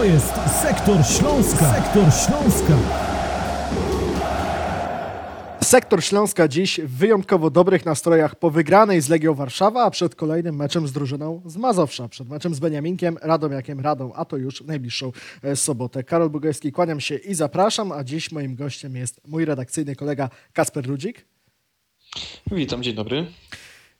To jest Sektor Śląska. Sektor Śląska. Sektor Śląska dziś w wyjątkowo dobrych nastrojach po wygranej z Legią Warszawa, a przed kolejnym meczem z drużyną z Mazowsza. Przed meczem z Beniaminkiem, Radomiakiem Radą, a to już w najbliższą e, sobotę. Karol Bugajski, kłaniam się i zapraszam, a dziś moim gościem jest mój redakcyjny kolega Kasper Rudzik. Witam, dzień dobry.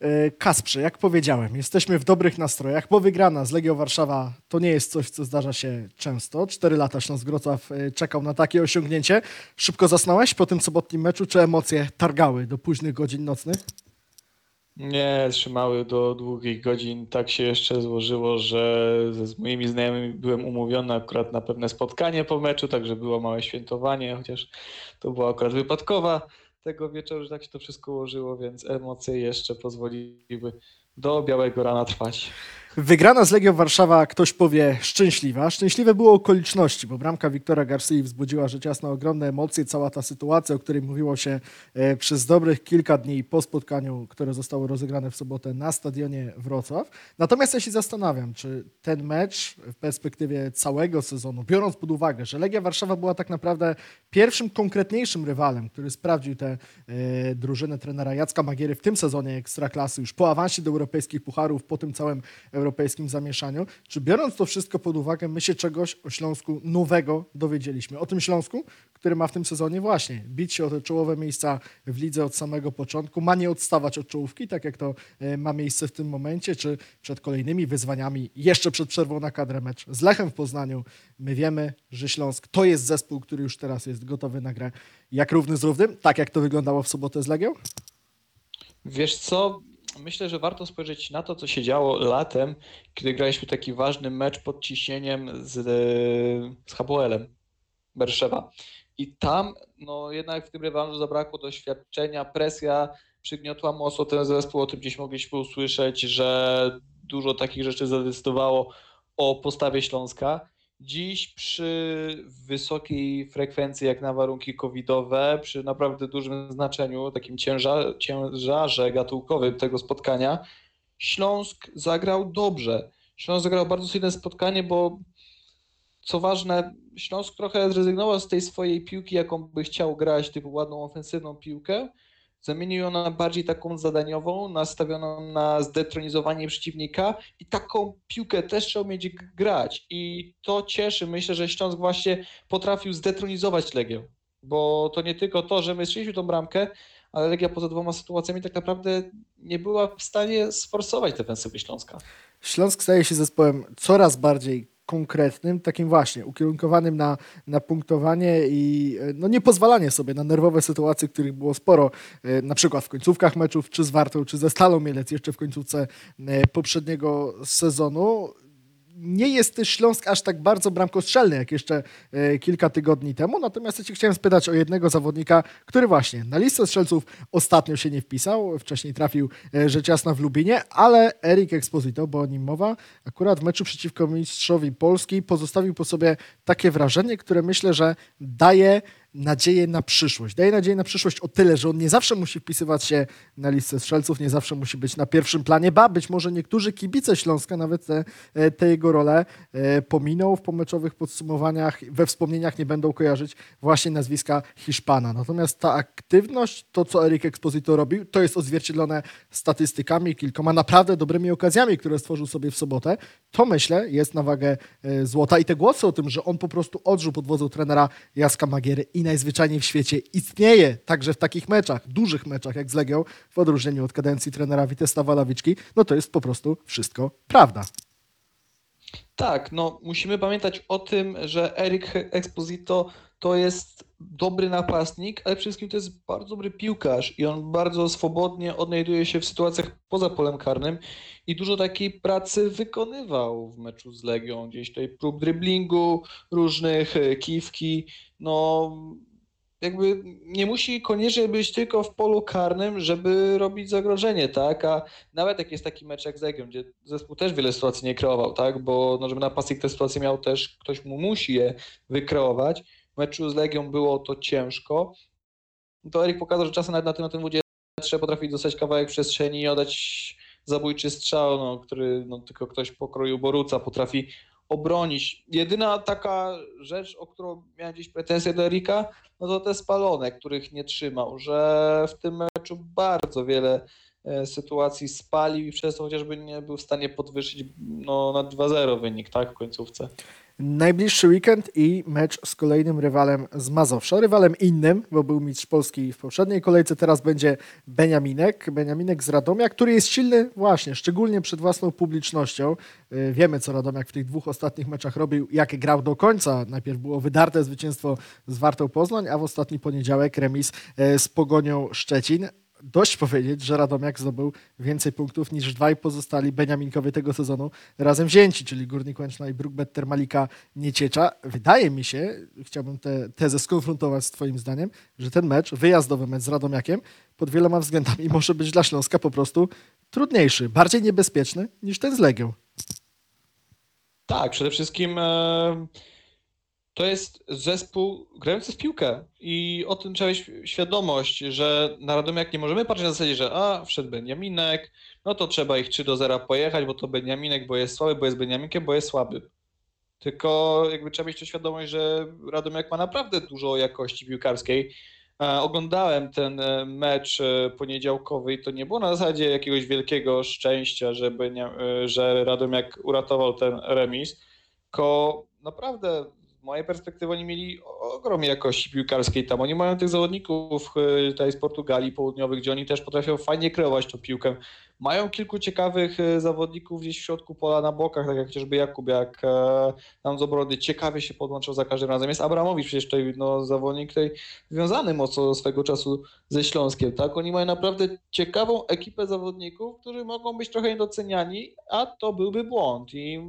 E, Kasprze, jak powiedziałem, jesteśmy w dobrych nastrojach, bo wygrana z Legią Warszawa to nie jest coś, co zdarza się często. Cztery lata Śląsk Wrocław e, czekał na takie osiągnięcie. Szybko zasnąłeś po tym sobotnim meczu, czy emocje targały do późnych godzin nocnych? Nie, trzymały do długich godzin. Tak się jeszcze złożyło, że z moimi znajomymi byłem umówiony akurat na pewne spotkanie po meczu, także było małe świętowanie, chociaż to była akurat wypadkowa tego wieczoru, że tak się to wszystko ułożyło, więc emocje jeszcze pozwoliły do białego rana trwać. Wygrana z Legią Warszawa, ktoś powie, szczęśliwa. Szczęśliwe było okoliczności, bo bramka Wiktora Garcii wzbudziła rzecz jasna ogromne emocje. Cała ta sytuacja, o której mówiło się e, przez dobrych kilka dni po spotkaniu, które zostało rozegrane w sobotę na stadionie Wrocław. Natomiast ja się zastanawiam, czy ten mecz w perspektywie całego sezonu, biorąc pod uwagę, że Legia Warszawa była tak naprawdę pierwszym konkretniejszym rywalem, który sprawdził tę e, drużynę trenera Jacka Magiery w tym sezonie Ekstraklasy, już po awansie do europejskich pucharów, po tym całym europejskim zamieszaniu. Czy biorąc to wszystko pod uwagę, my się czegoś o Śląsku nowego dowiedzieliśmy? O tym Śląsku, który ma w tym sezonie właśnie bić się o te czołowe miejsca w lidze od samego początku, ma nie odstawać od czołówki, tak jak to e, ma miejsce w tym momencie, czy przed kolejnymi wyzwaniami, jeszcze przed przerwą na kadrę mecz z Lechem w Poznaniu. My wiemy, że Śląsk to jest zespół, który już teraz jest gotowy na grę jak równy z równym, tak jak to wyglądało w sobotę z Legią? Wiesz co? Myślę, że warto spojrzeć na to, co się działo latem, kiedy graliśmy taki ważny mecz pod ciśnieniem z, z Hapoelem Berszewa. I tam, no jednak w tym rewanżu zabrakło doświadczenia, presja przygniotła mocno ten zespół, o tym gdzieś mogliśmy usłyszeć, że dużo takich rzeczy zadecydowało o postawie Śląska. Dziś przy wysokiej frekwencji, jak na warunki covidowe, przy naprawdę dużym znaczeniu, takim cięża, ciężarze gatunkowym tego spotkania, Śląsk zagrał dobrze. Śląsk zagrał bardzo silne spotkanie, bo co ważne, Śląsk trochę zrezygnował z tej swojej piłki, jaką by chciał grać, typu ładną ofensywną piłkę. Zamienił ją na bardziej taką zadaniową, nastawioną na zdetronizowanie przeciwnika i taką piłkę też trzeba umieć grać. I to cieszy. Myślę, że Śląsk właśnie potrafił zdetronizować Legię. Bo to nie tylko to, że my strzeliśmy tą bramkę, ale Legia poza dwoma sytuacjami tak naprawdę nie była w stanie sforsować defensywy Śląska. Śląsk staje się zespołem coraz bardziej konkretnym, takim właśnie ukierunkowanym na, na punktowanie i e, no, nie pozwalanie sobie na nerwowe sytuacje, których było sporo, e, na przykład w końcówkach meczów, czy z Wartą, czy ze Stalą Mielec jeszcze w końcówce e, poprzedniego sezonu. Nie jest Śląsk aż tak bardzo bramkostrzelny, jak jeszcze e, kilka tygodni temu. Natomiast ja cię chciałem spytać o jednego zawodnika, który właśnie na listę strzelców ostatnio się nie wpisał. Wcześniej trafił e, rzecz jasna w Lubinie, ale Erik Exposito, bo o nim mowa, akurat w meczu przeciwko mistrzowi Polski pozostawił po sobie takie wrażenie, które myślę, że daje nadzieję na przyszłość. Daje nadzieję na przyszłość o tyle, że on nie zawsze musi wpisywać się na listę strzelców, nie zawsze musi być na pierwszym planie, ba, być może niektórzy kibice Śląska nawet te, e, te jego role e, pominą w pomeczowych podsumowaniach, we wspomnieniach nie będą kojarzyć właśnie nazwiska Hiszpana. Natomiast ta aktywność, to co Erik Exposito robił, to jest odzwierciedlone statystykami, kilkoma naprawdę dobrymi okazjami, które stworzył sobie w sobotę. To myślę jest na wagę e, złota i te głosy o tym, że on po prostu odżył pod trenera Jaska Magiery i najzwyczajniej w świecie istnieje także w takich meczach, dużych meczach jak z Legią, w odróżnieniu od kadencji trenera Witesta Walawiczki, no to jest po prostu wszystko prawda. Tak, no musimy pamiętać o tym, że Eric Exposito to jest dobry napastnik, ale przede wszystkim to jest bardzo dobry piłkarz i on bardzo swobodnie odnajduje się w sytuacjach poza polem karnym i dużo takiej pracy wykonywał w meczu z Legią. Gdzieś tutaj prób driblingu, różnych e, kiwki, no jakby nie musi koniecznie być tylko w polu karnym, żeby robić zagrożenie, tak? A nawet jak jest taki mecz jak z Legią, gdzie zespół też wiele sytuacji nie kreował, tak? Bo no, żeby napastnik te sytuacje miał też, ktoś mu musi je wykreować. W meczu z Legią było to ciężko. To Erik pokazał, że czasem nawet na tym, na tym WD trzeba potrafić dostać kawałek przestrzeni i oddać zabójczy strzał, no, który no, tylko ktoś pokroju Boruca potrafi obronić. Jedyna taka rzecz, o którą miałem gdzieś pretensje do Erika, no to te spalone, których nie trzymał, że w tym meczu bardzo wiele sytuacji spalił i przez to chociażby nie był w stanie podwyższyć no, na 2-0 wynik, tak, w końcówce. Najbliższy weekend i mecz z kolejnym rywalem z Mazowsza. Rywalem innym, bo był mistrz Polski w poprzedniej kolejce, teraz będzie Beniaminek. Beniaminek z Radomia, który jest silny właśnie, szczególnie przed własną publicznością. Yy, Wiemy, co Radomiak w tych dwóch ostatnich meczach robił, jak grał do końca. Najpierw było wydarte zwycięstwo z Wartą Poznań, a w ostatni poniedziałek remis e, z Pogonią Szczecin. Dość powiedzieć, że Radomiak zdobył więcej punktów niż dwaj pozostali Beniaminkowie tego sezonu razem wzięci, czyli Górnik Łęczna i Brookbet Termalika Nieciecza. Wydaje mi się, chciałbym tę tezę skonfrontować z twoim zdaniem, że ten mecz, wyjazdowy mecz z Radomiakiem pod wieloma względami może być dla Śląska po prostu trudniejszy, bardziej niebezpieczny niż ten z Legią. Tak, przede wszystkim e, to jest zespół grający w piłkę i o tym trzeba mieć świadomość, że na Radomiak nie możemy patrzeć na zasadzie, że a, wszedł Beniaminek, no to trzeba ich 3 do 0 pojechać, bo to Beniaminek, bo jest słaby, bo jest Beniaminkiem, bo jest słaby. Tylko jakby trzeba mieć świadomość, że Radomiak ma naprawdę dużo jakości piłkarskiej. E, Oglądałem ten e, mecz e, poniedziałkowy i to nie było na zasadzie jakiegoś wielkiego szczęścia, że, Benia- że Radomiak uratował ten remis, tylko naprawdę mojej perspektywy oni mieli ogrom jakości piłkarskiej tam. Oni mają tych zawodników e, tutaj z Portugalii południowych, gdzie oni też potrafią fajnie kreować tą piłkę. Mają kilku ciekawych e, zawodników gdzieś w środku pola na bokach, tak jak chociażby Jakubiak e, tam z obrony ciekawie się podłączał za każdym razem. Jest Abramowicz przecież tutaj no, zawodnik tutaj związany mocno swego czasu ze Śląskiem, tak? Oni mają naprawdę ciekawą ekipę zawodników, którzy mogą być trochę niedoceniani, a to byłby błąd i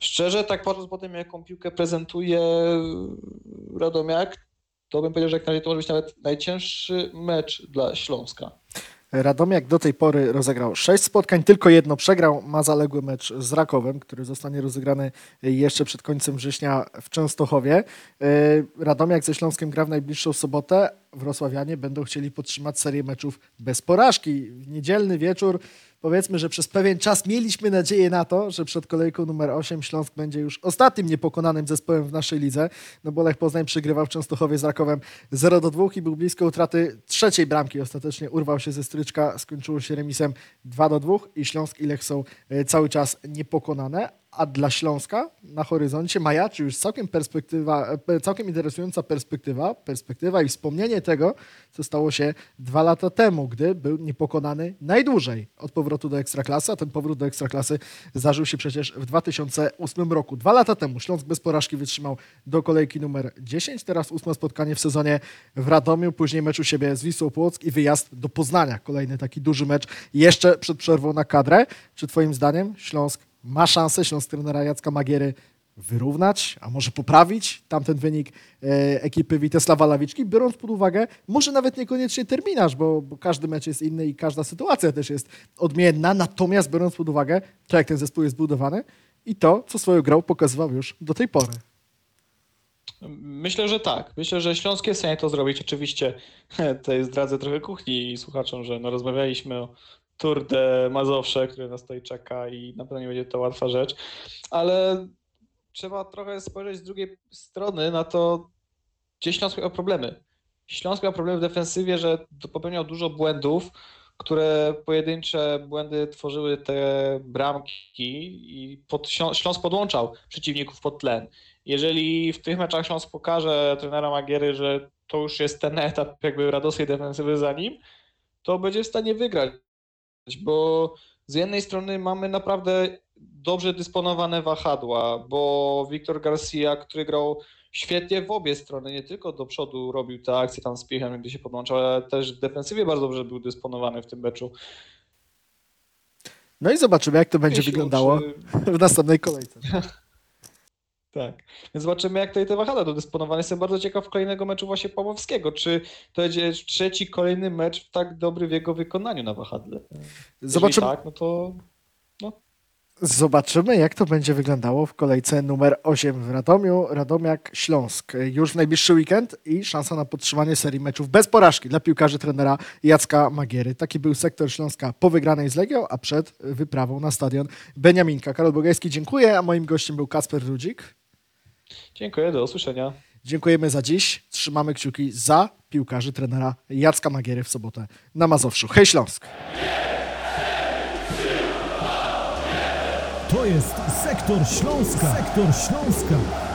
szczerze tak patrząc po tym, jaką piłkę prezentuje Radomiak, to bym powiedział, że jak na razie to może być nawet najcięższy mecz dla Śląska. Radomiak do tej pory rozegrał sześć spotkań, tylko jedno przegrał. Ma zaległy mecz z Rakowem, który zostanie rozegrany jeszcze przed końcem września w Częstochowie. Yy, Radomiak ze Śląskiem gra w najbliższą sobotę. Wrocławianie będą chcieli podtrzymać serię meczów bez porażki. W niedzielny wieczór powiedzmy, że przez pewien czas mieliśmy nadzieję na to, że przed kolejką numer 8 Śląsk będzie już ostatnim niepokonanym zespołem w naszej lidze, no bo Lech Poznań przegrywał w Częstochowie z Rakowem 0 do 2 i był blisko utraty trzeciej bramki. Ostatecznie urwał się ze stryczka, skończyło się remisem 2 do 2 i Śląsk i Lech są e, cały czas niepokonane. A dla Śląska na horyzoncie majaczy już całkiem perspektywa, e, całkiem interesująca perspektywa, perspektywa i wspomnienie tego, co stało się dwa lata temu, gdy był niepokonany najdłużej od powrotu do Ekstraklasy, a ten powrót do Ekstraklasy zdarzył się przecież w 2008 roku. Dwa lata temu Śląsk bez porażki wytrzymał do kolejki numer 10, teraz ósme spotkanie w sezonie w Radomiu, później mecz u siebie z Wisłą Płock i wyjazd do Poznania. Kolejny taki duży mecz jeszcze przed przerwą na kadrę. Czy twoim zdaniem Śląsk ma szansę, Śląsk trenera Jacka Magiery wyrównać, a może poprawić tamten wynik e, ekipy Witesława Lawiczki, biorąc pod uwagę może nawet niekoniecznie terminarz, bo, bo każdy mecz jest inny i każda sytuacja też jest odmienna, natomiast biorąc pod uwagę to, jak ten zespół jest zbudowany i to, co swoją grą pokazywał już do tej pory. Myślę, że tak. Myślę, że Śląsk jest w stanie to zrobić. Oczywiście tutaj zdradzę trochę kuchni słuchaczom, że no rozmawialiśmy o Tour de Mazowsze, który nas tutaj czeka i na pewno nie będzie to łatwa rzecz, ale trzeba trochę spojrzeć z drugiej strony na to, gdzie Śląsk miał problemy. Śląsk miał problemy w defensywie, że popełniał dużo błędów, które pojedyncze błędy tworzyły te bramki i pod, Śląsk podłączał przeciwników pod tlen. Jeżeli w tych meczach Śląsk pokaże trenera Magiery, że to już jest ten etap jakby radosnej defensywy za nim, to będzie w stanie wygrać, bo z jednej strony mamy naprawdę dobrze dysponowane wahadła, bo Wiktor Garcia, który grał świetnie w obie strony, nie tylko do przodu robił te akcje tam z piechem, gdy się podłączał, ale też w defensywie bardzo dobrze był dysponowany w tym meczu. No i zobaczymy, jak to będzie Jeśli wyglądało uczy- w następnej kolejce. Tak. Więc zobaczymy, jak tutaj te wahadła do dysponowania. Jestem bardzo ciekaw kolejnego meczu właśnie Pawłowskiego. Czy to będzie trzeci kolejny mecz w tak dobry w jego wykonaniu na wahadle? Jeżeli Zobaczymy, tak, no to Zobaczymy, jak to będzie wyglądało w kolejce numer 8 w Radomiu. Radomiak Śląsk. Już w najbliższy weekend i szansa na podtrzymanie serii meczów bez porażki dla piłkarzy trenera Jacka Magiery. Taki był sektor Śląska po wygranej z Legią, a przed wyprawą na stadion Beniaminka. Karol Bogajski, dziękuję, a moim gościem był Kasper Rudzik. Dziękuję, do usłyszenia. Dziękujemy za dziś. Trzymamy kciuki za piłkarzy trenera Jacka Magiery w sobotę na Mazowszu. Hej Śląsk! To jest Sektor Śląska. Sektor Śląska.